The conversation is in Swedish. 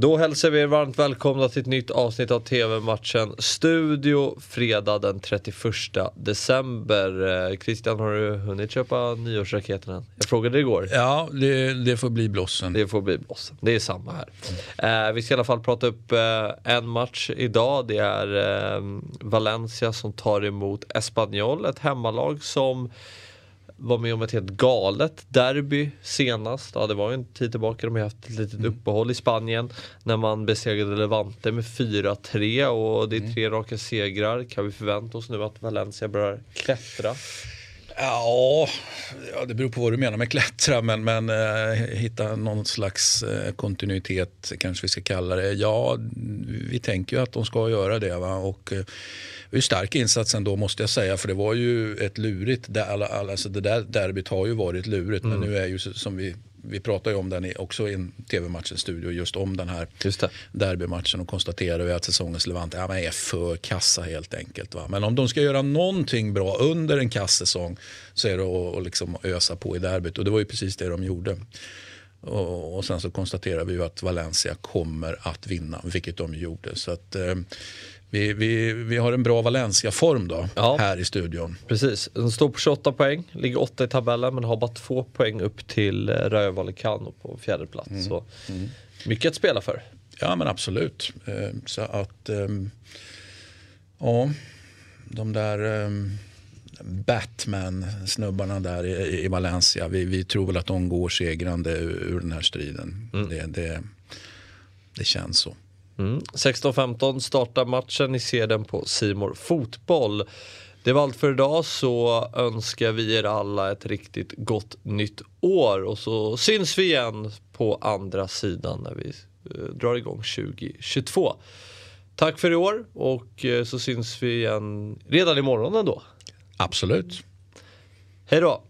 Då hälsar vi er varmt välkomna till ett nytt avsnitt av TV-matchen Studio fredag den 31 december. Eh, Christian, har du hunnit köpa nyårsraketen än? Jag frågade igår. Ja, det, det får bli blossen. Det får bli blossen. Det är samma här. Eh, vi ska i alla fall prata upp eh, en match idag. Det är eh, Valencia som tar emot Espanyol, ett hemmalag som var med om ett helt galet derby senast. Ja, det var ju en tid tillbaka. De har haft ett litet mm. uppehåll i Spanien när man besegrade Levante med 4-3 och det är mm. tre raka segrar. Kan vi förvänta oss nu att Valencia börjar klättra? Ja, det beror på vad du menar med klättra, men, men eh, hitta någon slags eh, kontinuitet kanske vi ska kalla det. Ja, vi tänker ju att de ska göra det. Va? Och, eh, det ju stark insats ändå måste jag säga för det var ju ett lurigt, där, alltså det där derbyt har ju varit lurigt mm. men nu är ju som vi vi pratar ju om den också i en tv-matchens studio just om den här just derbymatchen och konstaterar vi att säsongens Levante ja, är för kassa helt enkelt. Va? Men om de ska göra någonting bra under en kasssäsong så är det att, att liksom ösa på i derbyt och det var ju precis det de gjorde. Och, och sen så konstaterar vi ju att Valencia kommer att vinna, vilket de gjorde. Så att, eh, vi, vi, vi har en bra Valencia-form då, ja. här i studion. Precis, den står på 28 poäng, ligger 8 i tabellen men har bara två poäng upp till eh, Rayo Vallecano på fjärde plats. Mm. Så mm. mycket att spela för. Ja men absolut. Eh, så att, ehm, ja, de där ehm, Batman-snubbarna där i, Valencia, vi, vi, tror väl att de går segrande ur den här striden. Mm. Det, det, det känns så. Mm. 16.15 startar matchen, ni ser den på Simor Fotboll. Det var allt för idag så önskar vi er alla ett riktigt gott nytt år och så syns vi igen på andra sidan när vi eh, drar igång 2022. Tack för i år och eh, så syns vi igen redan imorgon ändå. Absolut. Hej då.